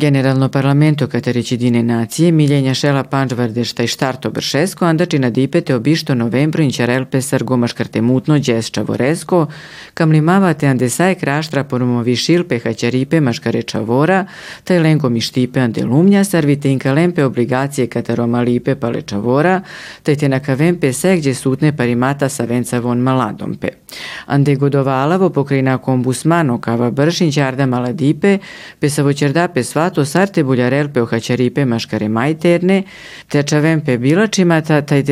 Generalno parlamento Kataricidine nacije miljenja šela pančvardešta i štarto bršesko andačina dipete obišto novembro inćarel pesar gomaškarte mutno džes čavoresko, kam limavate andesaj kraštra promovi šilpe haćaripe maškare čavora, taj lenko mi štipe ande lumnja, sarvite inka lempe obligacije kataroma lipe pale čavora, taj te nakavempe gdje sutne parimata sa venca von maladompe. Ande godovalavo pokrina kombusmano kava bršin čarda maladipe, pesavo čerdape sva svato sarte buljarelpe ohaćaripe maškare majterne, tečavempe bilačimata, taj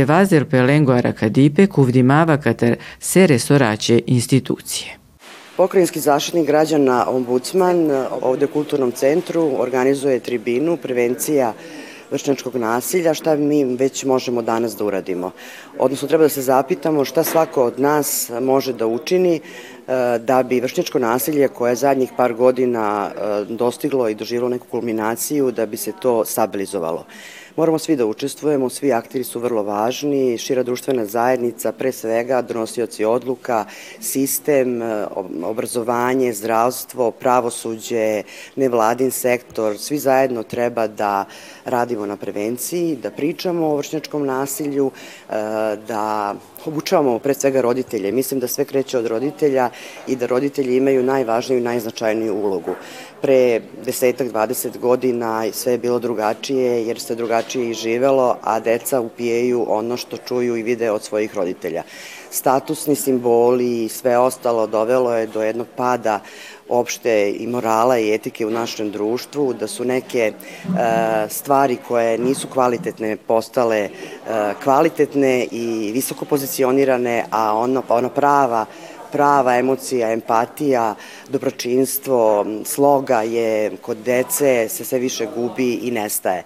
pe lengo arakadipe kuvdimava katar sere soraće institucije. Pokrajinski zaštitnik građana ombudsman ovde u Kulturnom centru organizuje tribinu prevencija vršnjačkog nasilja, šta mi već možemo danas da uradimo. Odnosno, treba da se zapitamo šta svako od nas može da učini e, da bi vršnjačko nasilje koje je zadnjih par godina e, dostiglo i doživilo neku kulminaciju, da bi se to stabilizovalo. Moramo svi da učestvujemo, svi aktiri su vrlo važni, šira društvena zajednica, pre svega donosioci odluka, sistem, e, obrazovanje, zdravstvo, pravosuđe, nevladin sektor, svi zajedno treba da radimo na prevenciji, da pričamo o vršnjačkom nasilju, e, da obučavamo pre svega roditelje. Mislim da sve kreće od roditelja i da roditelji imaju najvažniju i najznačajniju ulogu. Pre desetak, 20 godina sve je bilo drugačije jer se drugačije i živelo, a deca upijaju ono što čuju i vide od svojih roditelja. Statusni simboli i sve ostalo dovelo je do jednog pada opšte i morala i etike u našem društvu, da su neke e, stvari koje nisu kvalitetne postale e, kvalitetne i visoko pozicionirane, a ono, ono prava prava emocija, empatija, dobročinstvo, sloga je kod dece se sve više gubi i nestaje.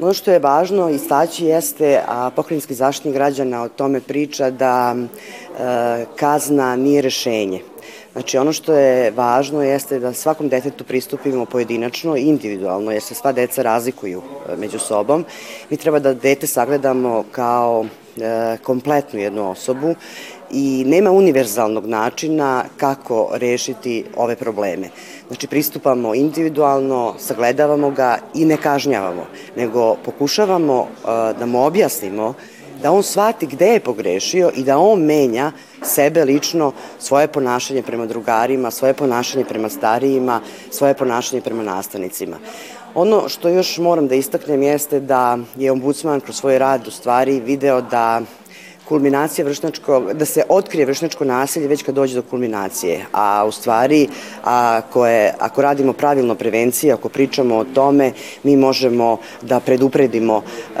Ono što je važno istaći jeste, a pokrenjski zaštitnik građana o tome priča, da e, kazna nije rešenje. Znači ono što je važno jeste da svakom detetu pristupimo pojedinačno i individualno, jer se sva deca razlikuju e, među sobom. Mi treba da dete sagledamo kao e, kompletnu jednu osobu i nema univerzalnog načina kako rešiti ove probleme. Znači pristupamo individualno, sagledavamo ga i ne kažnjavamo, nego pokušavamo uh, da mu objasnimo da on shvati gde je pogrešio i da on menja sebe lično, svoje ponašanje prema drugarima, svoje ponašanje prema starijima, svoje ponašanje prema nastavnicima. Ono što još moram da istaknem jeste da je ombudsman kroz svoj rad u stvari video da kulminacija vršnačkog, da se otkrije vršnačko nasilje već kad dođe do kulminacije. A u stvari, ako, je, ako radimo pravilno prevencije, ako pričamo o tome, mi možemo da predupredimo e,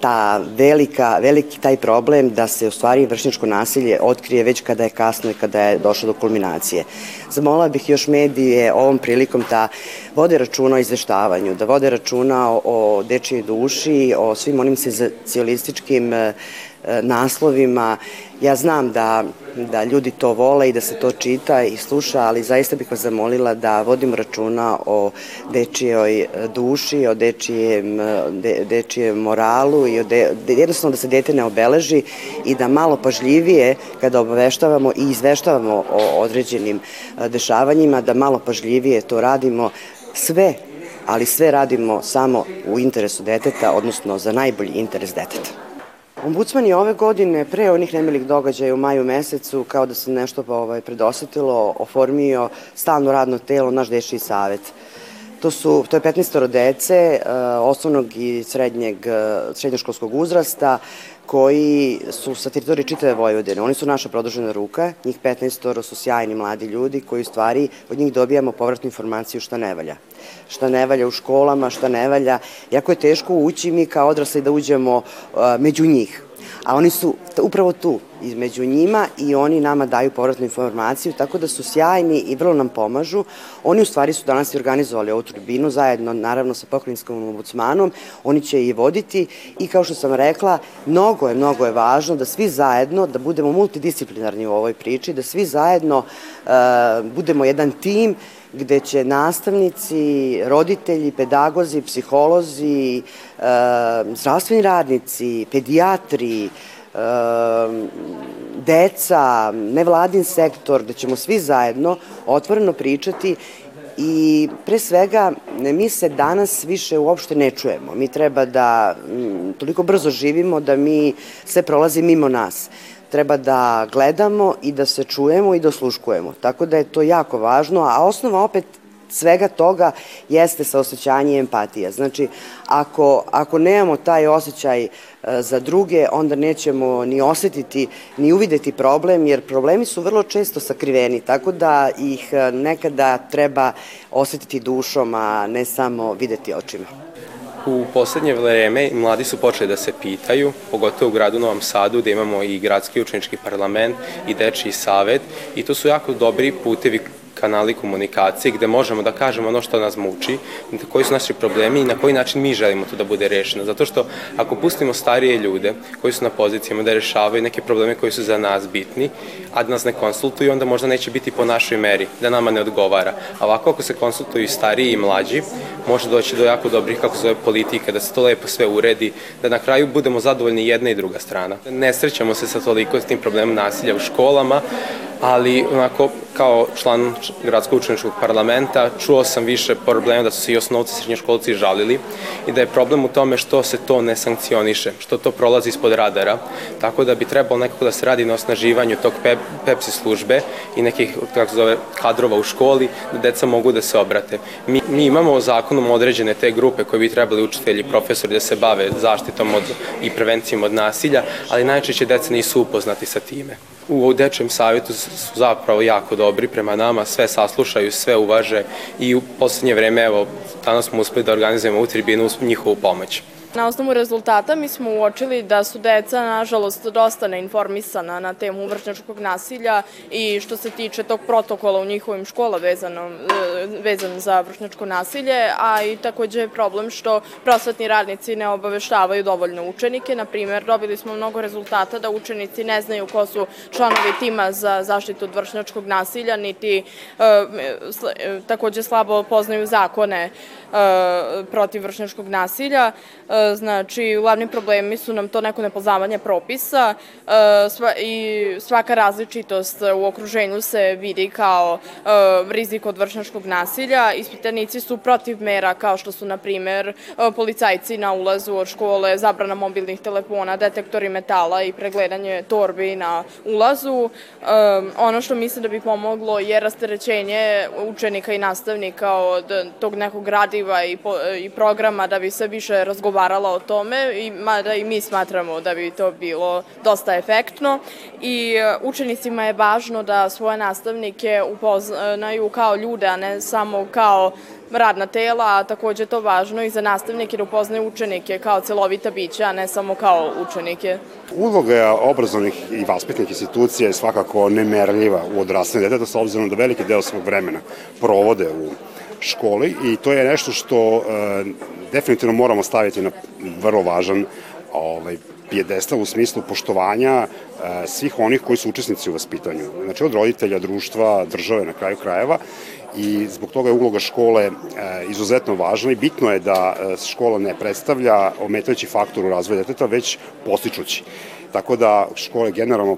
ta velika, veliki taj problem da se u stvari vršnačko nasilje otkrije već kada je kasno i kada je došlo do kulminacije. Zamola bih još medije ovom prilikom da vode računa o izveštavanju, da vode računa o, o dečijoj duši, o svim onim senzaciolističkim E, naslovima. Ja znam da, da ljudi to vole i da se to čita i sluša, ali zaista bih vas zamolila da vodim računa o dečijoj e, duši, o dečijem, e, de, dečijem moralu i o de, jednostavno da se dete ne obeleži i da malo pažljivije kada obaveštavamo i izveštavamo o određenim dešavanjima, da malo pažljivije to radimo sve ali sve radimo samo u interesu deteta, odnosno za najbolji interes deteta. Ombudsman je ove godine, pre onih nemilih događaja u maju mesecu, kao da se nešto ovaj, predosetilo, oformio stalno radno telo, naš dečiji savet. To, su, to je 15 dece uh, osnovnog i srednjeg, uh, srednjoškolskog uzrasta koji su sa teritorije čitave Vojvodine. Oni su naša produžena ruka, njih 15 su sjajni mladi ljudi koji u stvari od njih dobijamo povratnu informaciju šta ne valja. Šta ne valja u školama, šta ne valja. Jako je teško ući mi kao odrasli da uđemo uh, među njih a oni su upravo tu, između njima i oni nama daju povratnu informaciju, tako da su sjajni i vrlo nam pomažu. Oni u stvari su danas i organizovali ovu tribinu zajedno, naravno sa pokrenjskom obudsmanom, oni će i voditi i kao što sam rekla, mnogo je, mnogo je važno da svi zajedno, da budemo multidisciplinarni u ovoj priči, da svi zajedno uh, budemo jedan tim gde će nastavnici, roditelji, pedagozi, psiholozi, zdravstveni radnici, pedijatri, deca, nevladin sektor, gde ćemo svi zajedno otvoreno pričati I pre svega, mi se danas više uopšte ne čujemo. Mi treba da toliko brzo živimo da mi sve prolazi mimo nas treba da gledamo i da se čujemo i da osluškujemo. Tako da je to jako važno, a osnova opet svega toga jeste saosećanje i empatija. Znači, ako, ako nemamo taj osjećaj e, za druge, onda nećemo ni osetiti, ni uvideti problem, jer problemi su vrlo često sakriveni, tako da ih e, nekada treba osetiti dušom, a ne samo videti očima. U poslednje vreme mladi su počeli da se pitaju, pogotovo u gradu Novom Sadu gde imamo i gradski učenički parlament i dečiji savet i to su jako dobri putevi kanali komunikacije gde možemo da kažemo ono što nas muči, koji su naši problemi i na koji način mi želimo to da bude rešeno. Zato što ako pustimo starije ljude koji su na pozicijama da rešavaju neke probleme koji su za nas bitni, a da nas ne konsultuju, onda možda neće biti po našoj meri, da nama ne odgovara. A ovako ako se konsultuju stariji i mlađi, može doći do jako dobrih, kako zove, politika, da se to lepo sve uredi, da na kraju budemo zadovoljni jedna i druga strana. Ne srećamo se sa toliko s tim problemom nasilja u školama, ali onako kao član gradskog učeničkog parlamenta čuo sam više problema da su se i osnovci srednjoškolci žalili i da je problem u tome što se to ne sankcioniše, što to prolazi ispod radara, tako da bi trebalo nekako da se radi na osnaživanju tog pep, Pepsi službe i nekih, kako zove, kadrova u školi, da deca mogu da se obrate. Mi, mi imamo zakonom određene te grupe koje bi trebali učitelji, profesori da se bave zaštitom od, i prevencijom od nasilja, ali najčešće deca nisu upoznati sa time u dečjem savjetu su zapravo jako dobri prema nama, sve saslušaju, sve uvaže i u poslednje vreme, evo, danas smo uspeli da organizujemo u tribinu njihovu pomoć. Na osnovu rezultata mi smo uočili da su deca, nažalost, dosta neinformisana na temu vršnjačkog nasilja i što se tiče tog protokola u njihovim škola vezano, e, vezan za vršnjačko nasilje, a i takođe je problem što prosvetni radnici ne obaveštavaju dovoljno učenike. Na primer, dobili smo mnogo rezultata da učenici ne znaju ko su članovi tima za zaštitu od vršnjačkog nasilja, niti e, e, takođe slabo poznaju zakone protiv vršnjačkog nasilja znači glavni problemi su nam to neko nepoznavanje propisa e, i svaka različitost u okruženju se vidi kao e, rizik od vršnjačkog nasilja. Ispitanici su protiv mera kao što su, na primer, e, policajci na ulazu od škole, zabrana mobilnih telefona, detektori metala i pregledanje torbi na ulazu. Ono što mislim da bi pomoglo je rasterećenje učenika i nastavnika od tog nekog gradiva i, po, i programa da bi se više razgovarala o tome, i, mada i mi smatramo da bi to bilo dosta efektno i e, učenicima je važno da svoje nastavnike upoznaju kao ljude, a ne samo kao radna tela, a takođe to važno i za nastavnike da upoznaju učenike kao celovita bića, a ne samo kao učenike. Uloga obrazovnih i vaspitnih institucija je svakako nemerljiva u odrastanju deteta, s obzirom da veliki deo svog vremena provode u školi i to je nešto što e, definitivno moramo staviti na vrlo važan ovaj, pijedesta u smislu poštovanja e, svih onih koji su učesnici u vaspitanju. Znači od roditelja, društva, države na kraju krajeva i zbog toga je uloga škole e, izuzetno važna i bitno je da e, škola ne predstavlja ometajući faktor u razvoju deteta, već postičući. Tako da škole generalno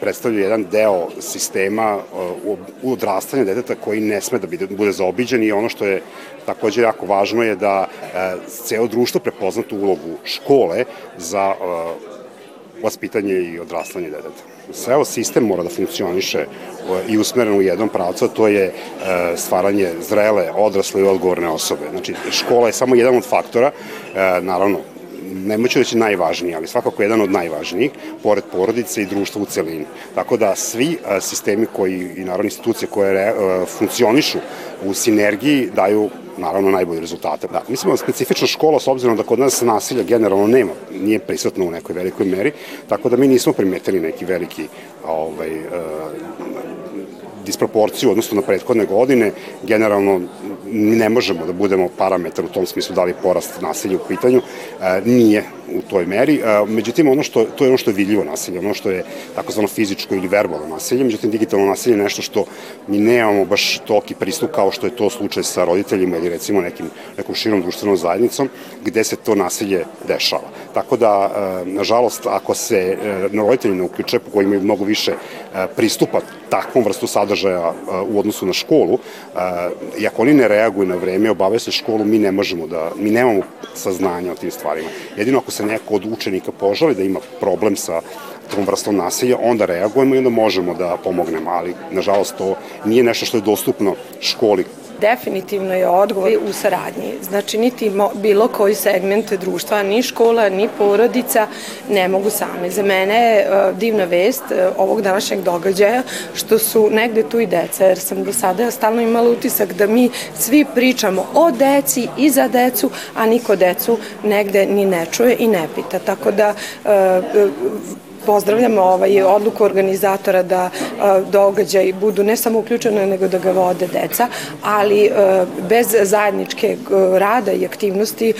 predstavljaju jedan deo sistema uh, u odrastanju deteta koji ne sme da bude zaobiđen i ono što je takođe jako važno je da uh, ceo društvo prepozna tu ulogu škole za uh, vaspitanje i odrastanje deteta. Ceo sistem mora da funkcioniše i usmeren u jednom pravcu, a to je stvaranje zrele, odrasle i odgovorne osobe. Znači, škola je samo jedan od faktora, naravno, nemoću reći najvažniji, ali svakako jedan od najvažnijih, pored porodice i društva u celini. Tako da svi sistemi koji i naravno institucije koje re, funkcionišu u sinergiji daju naravno najbolje rezultate. Da, mislim da specifična škola s obzirom da kod nas nasilja generalno nema, nije prisutno u nekoj velikoj meri, tako da mi nismo primetili neki veliki ovaj, disproporciju odnosno na prethodne godine. Generalno mi ne možemo da budemo parametar u tom smislu da li porast nasilja u pitanju, nije u toj meri. Međutim, ono što, to je ono što je vidljivo nasilje, ono što je takozvano fizičko ili verbalno nasilje, međutim, digitalno nasilje je nešto što mi nemamo baš toki pristup kao što je to slučaj sa roditeljima ili recimo nekim, nekom širom društvenom zajednicom gde se to nasilje dešava. Tako da, nažalost, ako se roditelji ne uključe, po koji imaju mnogo više pristupa takvom vrstu sadržaja u odnosu na školu, i ako oni ne reaguju na vreme, obave se školu, mi ne možemo da, mi nemamo saznanja o tim stvarima. Jedino ako se neko od učenika požali da ima problem sa tom vrstom nasilja, onda reagujemo i onda možemo da pomognemo, ali nažalost to nije nešto što je dostupno školi Definitivno je odgovor u saradnji. Znači, niti bilo koji segment društva, ni škola, ni porodica ne mogu same. Za mene je e, divna vest e, ovog današnjeg događaja što su negde tu i deca, jer sam do sada stalno imala utisak da mi svi pričamo o deci i za decu, a niko decu negde ni ne čuje i ne pita. Tako da e, pozdravljamo ovaj odluku organizatora da događaj budu ne samo uključene, nego da ga vode deca, ali bez zajedničke rada i aktivnosti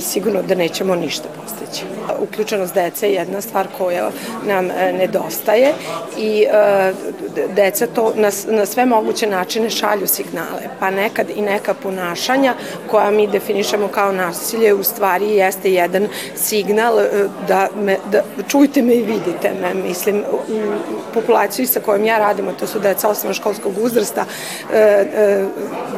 sigurno da nećemo ništa postići. Uključenost dece je jedna stvar koja nam nedostaje i deca to na, na sve moguće načine šalju signale, pa nekad i neka ponašanja koja mi definišemo kao nasilje u stvari jeste jedan signal da, me, da čujte me i vi vidite me, mislim, populaciji sa kojom ja radim, to su deca osnovnoškolskog uzrasta, e, e,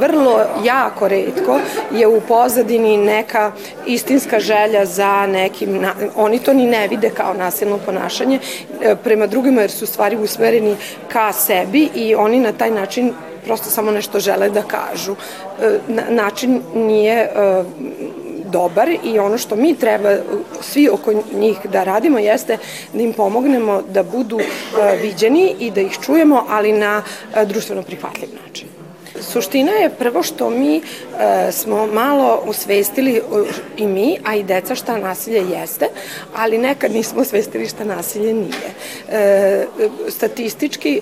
vrlo jako redko je u pozadini neka istinska želja za nekim, oni to ni ne vide kao nasilno ponašanje e, prema drugima jer su stvari usmereni ka sebi i oni na taj način prosto samo nešto žele da kažu. E, na, način nije e, dobar i ono što mi treba svi oko njih da radimo jeste da im pomognemo da budu viđeni i da ih čujemo, ali na društveno prihvatljiv način. Suština je prvo što mi e, smo malo usvestili i mi, a i deca šta nasilje jeste, ali nekad nismo usvestili šta nasilje nije. E, statistički,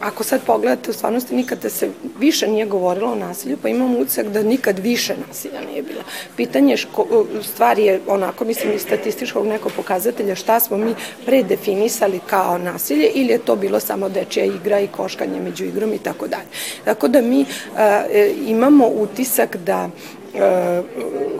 ako sad pogledate, u stvarnosti nikada se više nije govorilo o nasilju, pa imam utisak da nikad više nasilja nije bilo. Pitanje ško, stvari je onako, mislim, iz statističkog nekog pokazatelja šta smo mi predefinisali kao nasilje ili je to bilo samo dečija igra i koškanje među igrom i tako dalje. Tako da mi e, imamo utisak da e,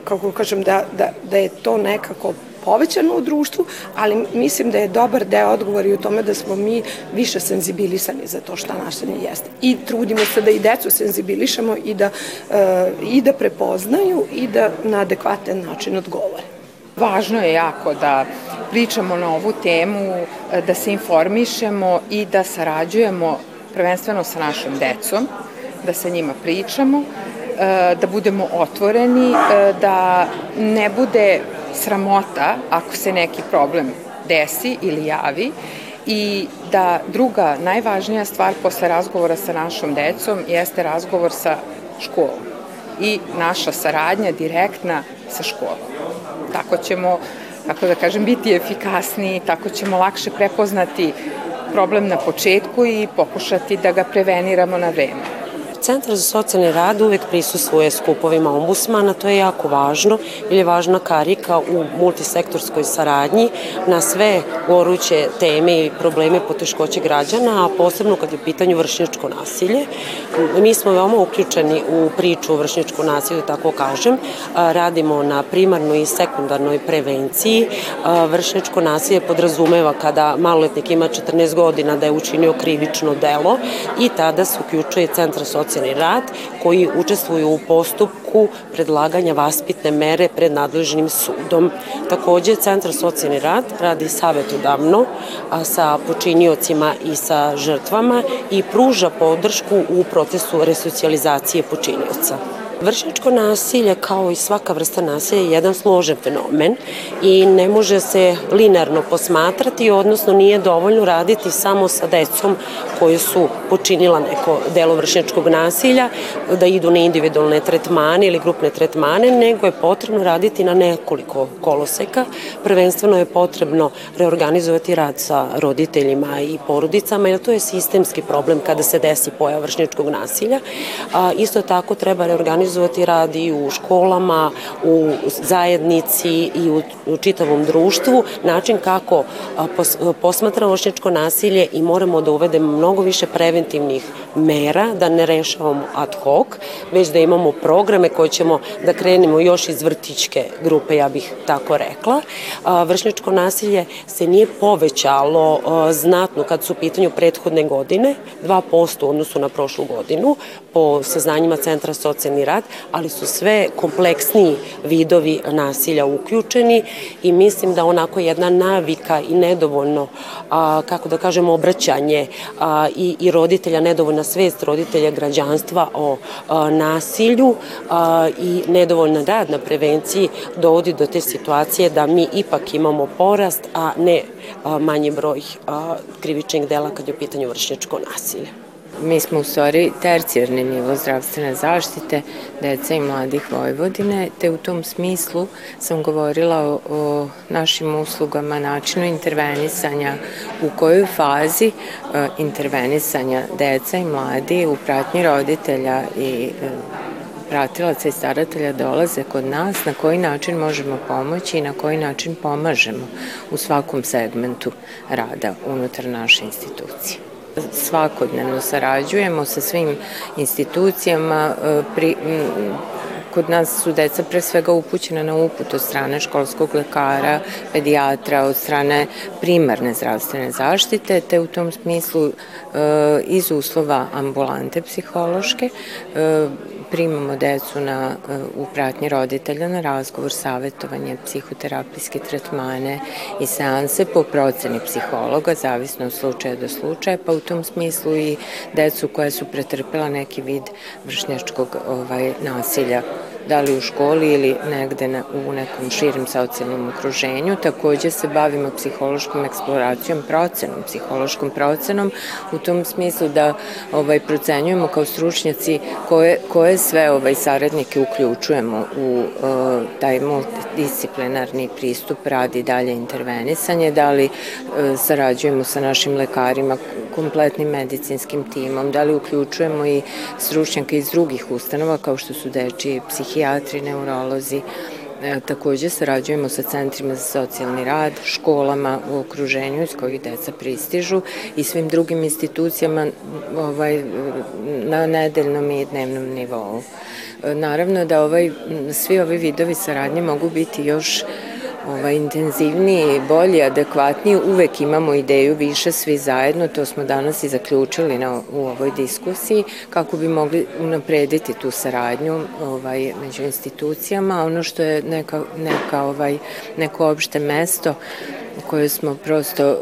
kako kažem, da, da, da je to nekako povećano u društvu, ali mislim da je dobar deo odgovor i u tome da smo mi više senzibilisani za to šta nasilje jeste. I trudimo se da i decu senzibilišemo i da, e, i da prepoznaju i da na adekvatan način odgovore. Važno je jako da pričamo na ovu temu, da se informišemo i da sarađujemo prvenstveno sa našom decom, da sa njima pričamo, e, da budemo otvoreni, e, da ne bude sramota ako se neki problem desi ili javi i da druga najvažnija stvar posle razgovora sa našom decom jeste razgovor sa školom i naša saradnja direktna sa školom. Tako ćemo, kako da kažem, biti efikasniji, tako ćemo lakše prepoznati problem na početku i pokušati da ga preveniramo na vreme. Centar za socijalni rad uvek prisustvuje skupovima ombudsmana, to je jako važno, jer je važna karika u multisektorskoj saradnji na sve goruće teme i probleme poteškoće građana, a posebno kad je u pitanju vršnjačko nasilje. Mi smo veoma uključeni u priču o vršnjačko nasilju, da tako kažem. Radimo na primarnoj i sekundarnoj prevenciji. Vršnjačko nasilje podrazumeva kada maloletnik ima 14 godina da je učinio krivično delo i tada se uključuje Centar socijalni socijalni rad koji učestvuju u postupku predlaganja vaspitne mere pred nadležnim sudom. Takođe, Centar socijalni rad radi savetodavno a sa počiniocima i sa žrtvama i pruža podršku u procesu resocijalizacije počinioca. Vršnjačko nasilje, kao i svaka vrsta nasilja, je jedan složen fenomen i ne može se linearno posmatrati, odnosno nije dovoljno raditi samo sa decom koje su počinila neko delo vršnjačkog nasilja, da idu na individualne tretmane ili grupne tretmane, nego je potrebno raditi na nekoliko koloseka. Prvenstveno je potrebno reorganizovati rad sa roditeljima i porodicama, jer to je sistemski problem kada se desi pojav vršnjačkog nasilja. Isto tako treba reorganizovati rad i u školama, u zajednici i u, u čitavom društvu, način kako pos, posmatra vršnjačko nasilje i moramo da uvedemo mnogo više preventivnih mera, da ne rešavamo ad hoc, već da imamo programe koje ćemo da krenemo još iz vrtićke grupe, ja bih tako rekla. Vršnjačko nasilje se nije povećalo znatno kad su u pitanju prethodne godine, 2% u odnosu na prošlu godinu, po saznanjima Centra socijalni rad, ali su sve kompleksniji vidovi nasilja uključeni i mislim da onako jedna navika i nedovoljno, a, kako da kažemo, obraćanje a, i, i roditelja, nedovoljna svest roditelja građanstva o a, nasilju a, i nedovoljna rad na prevenciji dovodi do te situacije da mi ipak imamo porast, a ne a, manji broj a, krivičnih dela kad je u pitanju vršnjačko nasilje. Mi smo u stvari tercijarni nivo zdravstvene zaštite deca i mladih Vojvodine, te u tom smislu sam govorila o, o našim uslugama, načinu intervenisanja, u kojoj fazi e, intervenisanja deca i mladi u pratnji roditelja i e, pratilaca i staratelja dolaze kod nas, na koji način možemo pomoći i na koji način pomažemo u svakom segmentu rada unutar naše institucije. Svakodnevno sarađujemo sa svim institucijama, e, pri, kod nas su deca pre svega upućena na uput od strane školskog lekara, pedijatra, od strane primarne zdravstvene zaštite, te u tom smislu e, iz uslova ambulante psihološke e, primamo decu na, e, u pratnji roditelja na razgovor, savjetovanje, psihoterapijske tretmane i seanse po proceni psihologa, zavisno od slučaja do slučaja, pa u tom smislu i decu koja su pretrpela neki vid vršnjačkog ovaj, nasilja da li u školi ili negde na, u nekom širim socijalnom okruženju. Takođe se bavimo psihološkom eksploracijom, procenom, psihološkom procenom u tom smislu da ovaj, procenjujemo kao stručnjaci koje, koje sve ovaj, saradnike uključujemo u uh, taj multidisciplinarni pristup radi dalje intervenisanje, da li uh, sarađujemo sa našim lekarima, kompletnim medicinskim timom, da li uključujemo i stručnjaka iz drugih ustanova kao što su deči psihijatri, neurolozi, E, takođe sarađujemo sa centrima za socijalni rad, školama u okruženju iz kojih deca pristižu i svim drugim institucijama ovaj, na nedeljnom i dnevnom nivou. E, naravno da ovaj, svi ovi vidovi saradnje mogu biti još ovaj, intenzivniji, bolji, adekvatniji, uvek imamo ideju više svi zajedno, to smo danas i zaključili na, u ovoj diskusiji, kako bi mogli unaprediti tu saradnju ovaj, među institucijama, ono što je neka, neka, ovaj, neko opšte mesto koje smo prosto e,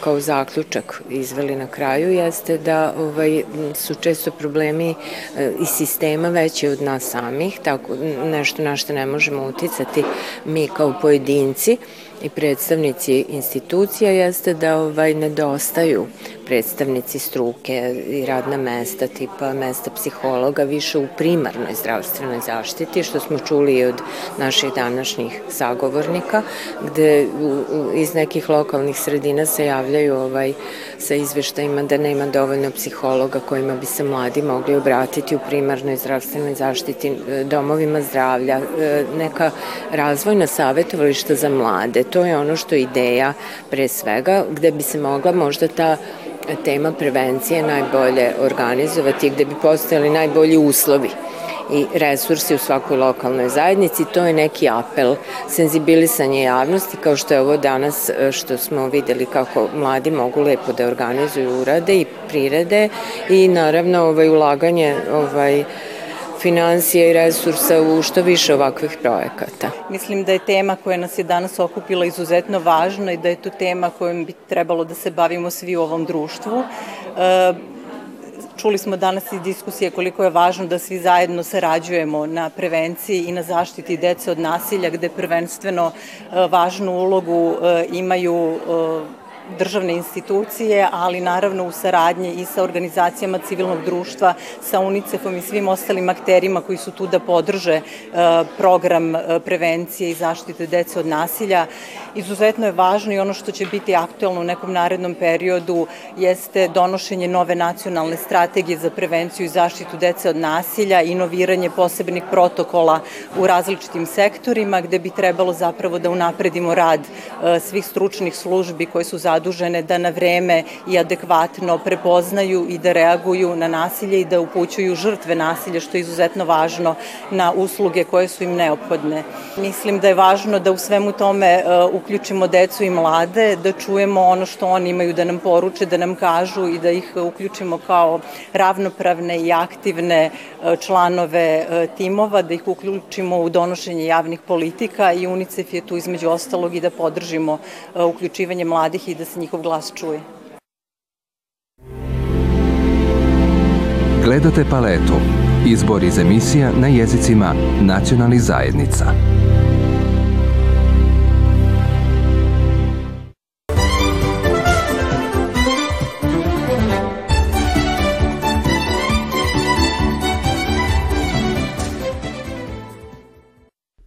kao zaključak izveli na kraju jeste da ovaj, su često problemi e, iz sistema veći od nas samih, tako nešto na što ne možemo uticati mi kao pojedinci i predstavnici institucija jeste da ovaj nedostaju predstavnici struke i radna mesta tipa mesta psihologa više u primarnoj zdravstvenoj zaštiti, što smo čuli od naših današnjih sagovornika, gde iz nekih lokalnih sredina se javljaju ovaj, sa izveštajima da nema dovoljno psihologa kojima bi se mladi mogli obratiti u primarnoj zdravstvenoj zaštiti, e, domovima zdravlja, e, neka razvojna savjetovališta za mlade. To je ono što je ideja pre svega, gde bi se mogla možda ta tema prevencije najbolje organizovati, gde bi postojali najbolji uslovi i resursi u svakoj lokalnoj zajednici. To je neki apel, senzibilisanje javnosti, kao što je ovo danas e, što smo videli kako mladi mogu lepo da organizuju urade i prirede i naravno ovaj, ulaganje ovaj, financija i resursa u što više ovakvih projekata. Mislim da je tema koja nas je danas okupila izuzetno važna i da je to tema kojom bi trebalo da se bavimo svi u ovom društvu. E, Čuli smo danas iz diskusije koliko je važno da svi zajedno sarađujemo na prevenciji i na zaštiti dece od nasilja, gde prvenstveno važnu ulogu imaju državne institucije, ali naravno u saradnji i sa organizacijama civilnog društva, sa UNICEF-om i svim ostalim akterima koji su tu da podrže e, program e, prevencije i zaštite dece od nasilja. Izuzetno je važno i ono što će biti aktuelno u nekom narednom periodu jeste donošenje nove nacionalne strategije za prevenciju i zaštitu dece od nasilja, inoviranje posebnih protokola u različitim sektorima gde bi trebalo zapravo da unapredimo rad e, svih stručnih službi koje su zadovoljene zadužene da na vreme i adekvatno prepoznaju i da reaguju na nasilje i da upućuju žrtve nasilja, što je izuzetno važno na usluge koje su im neophodne. Mislim da je važno da u svemu tome uh, uključimo decu i mlade, da čujemo ono što oni imaju da nam poruče, da nam kažu i da ih uključimo kao ravnopravne i aktivne uh, članove uh, timova, da ih uključimo u donošenje javnih politika i UNICEF je tu između ostalog i da podržimo uključivanje mladih i da se njihov glas čuje. Gledate paletu. Izbor iz emisija na jezicima nacionalnih zajednica.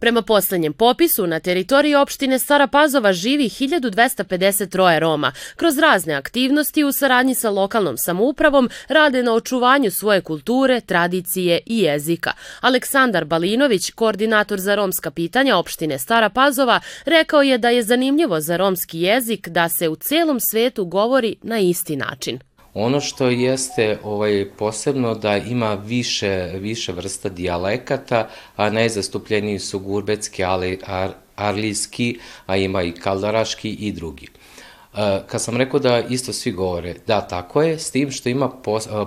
Prema poslednjem popisu, na teritoriji opštine Stara Pazova živi 1253 Roma. Kroz razne aktivnosti u saradnji sa lokalnom samoupravom rade na očuvanju svoje kulture, tradicije i jezika. Aleksandar Balinović, koordinator za romska pitanja opštine Stara Pazova, rekao je da je zanimljivo za romski jezik da se u celom svetu govori na isti način. Ono što jeste ovaj, posebno da ima više, više vrsta dijalekata, a najzastupljeniji su gurbetski, ali ar, arlijski, a ima i kaldaraški i drugi. E, kad sam rekao da isto svi govore, da, tako je, s tim što ima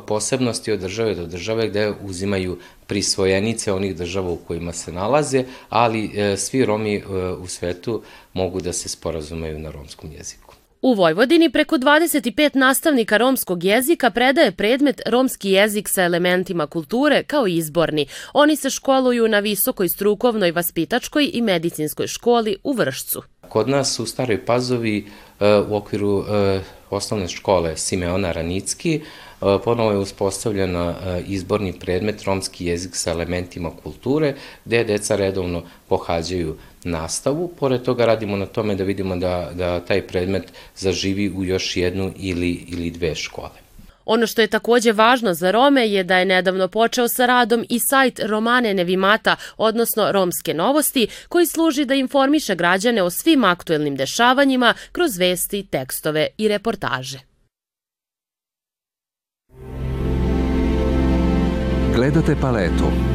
posebnosti od države do države gde uzimaju prisvojenice onih država u kojima se nalaze, ali e, svi Romi e, u svetu mogu da se sporazumeju na romskom jeziku. U Vojvodini preko 25 nastavnika romskog jezika predaje predmet romski jezik sa elementima kulture kao izborni. Oni se školuju na visokoj strukovnoj, vaspitačkoj i medicinskoj školi u Vršcu. Kod nas u Staroj Pazovi e, u okviru e, osnovne škole Simeona Ranicki E, ponovo je uspostavljena e, izborni predmet romski jezik sa elementima kulture, gde deca redovno pohađaju nastavu. Pored toga radimo na tome da vidimo da, da taj predmet zaživi u još jednu ili, ili dve škole. Ono što je takođe važno za Rome je da je nedavno počeo sa radom i sajt Romane Nevimata, odnosno Romske novosti, koji služi da informiše građane o svim aktuelnim dešavanjima kroz vesti, tekstove i reportaže. Gledate paletu.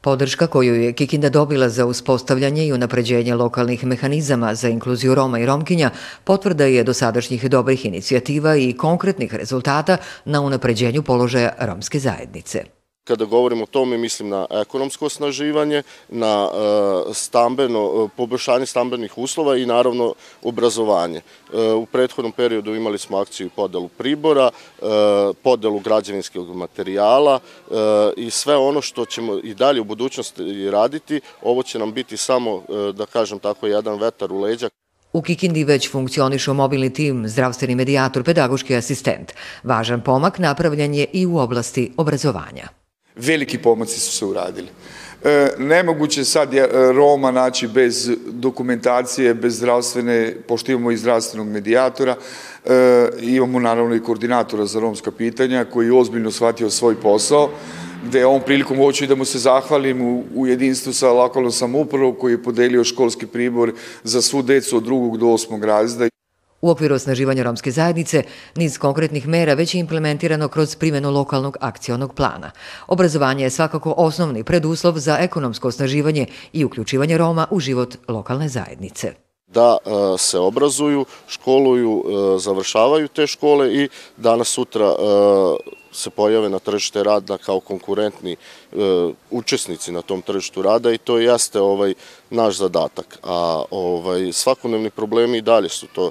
Podrška koju je Kikinda dobila za uspostavljanje i unapređenje lokalnih mehanizama za inkluziju Roma i Romkinja potvrda je dosadašnjih dobrih inicijativa i konkretnih rezultata na unapređenju položaja romske zajednice. Kada govorimo o tome, mislim na ekonomsko osnaživanje, na e, stambeno, e, poboljšanje stambenih uslova i naravno obrazovanje. E, u prethodnom periodu imali smo akciju i podelu pribora, podelu građevinskog materijala i sve ono što ćemo i dalje u budućnosti raditi, ovo će nam biti samo, da kažem tako, jedan vetar u leđa. U Kikindi već funkcionišu mobilni tim, zdravstveni medijator, pedagoški asistent. Važan pomak napravljen je i u oblasti obrazovanja veliki pomaci su se uradili. E, nemoguće sad je Roma naći bez dokumentacije, bez zdravstvene, pošto imamo i zdravstvenog medijatora, e, imamo naravno i koordinatora za romska pitanja koji je ozbiljno shvatio svoj posao, gde ovom prilikom hoću i da mu se zahvalim u, jedinstvu sa lokalnom samoupravom koji je podelio školski pribor za svu decu od drugog do osmog razda. U okviru osnaživanja romske zajednice, niz konkretnih mera već je implementirano kroz primjenu lokalnog akcionog plana. Obrazovanje je svakako osnovni preduslov za ekonomsko osnaživanje i uključivanje Roma u život lokalne zajednice. Da se obrazuju, školuju, završavaju te škole i danas sutra se pojave na tržište rada kao konkurentni učesnici na tom tržištu rada i to jeste ovaj naš zadatak. A ovaj svakodnevni problemi i dalje su to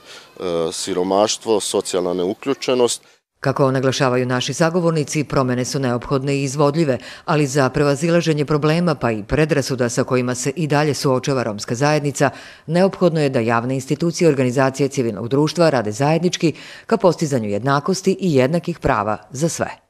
siromaštvo, socijalna neuključenost. Kako naglašavaju naši zagovornici, promene su neophodne i izvodljive, ali za prevazilaženje problema pa i predrasuda sa kojima se i dalje suočava romska zajednica, neophodno je da javne institucije i organizacije civilnog društva rade zajednički ka postizanju jednakosti i jednakih prava za sve.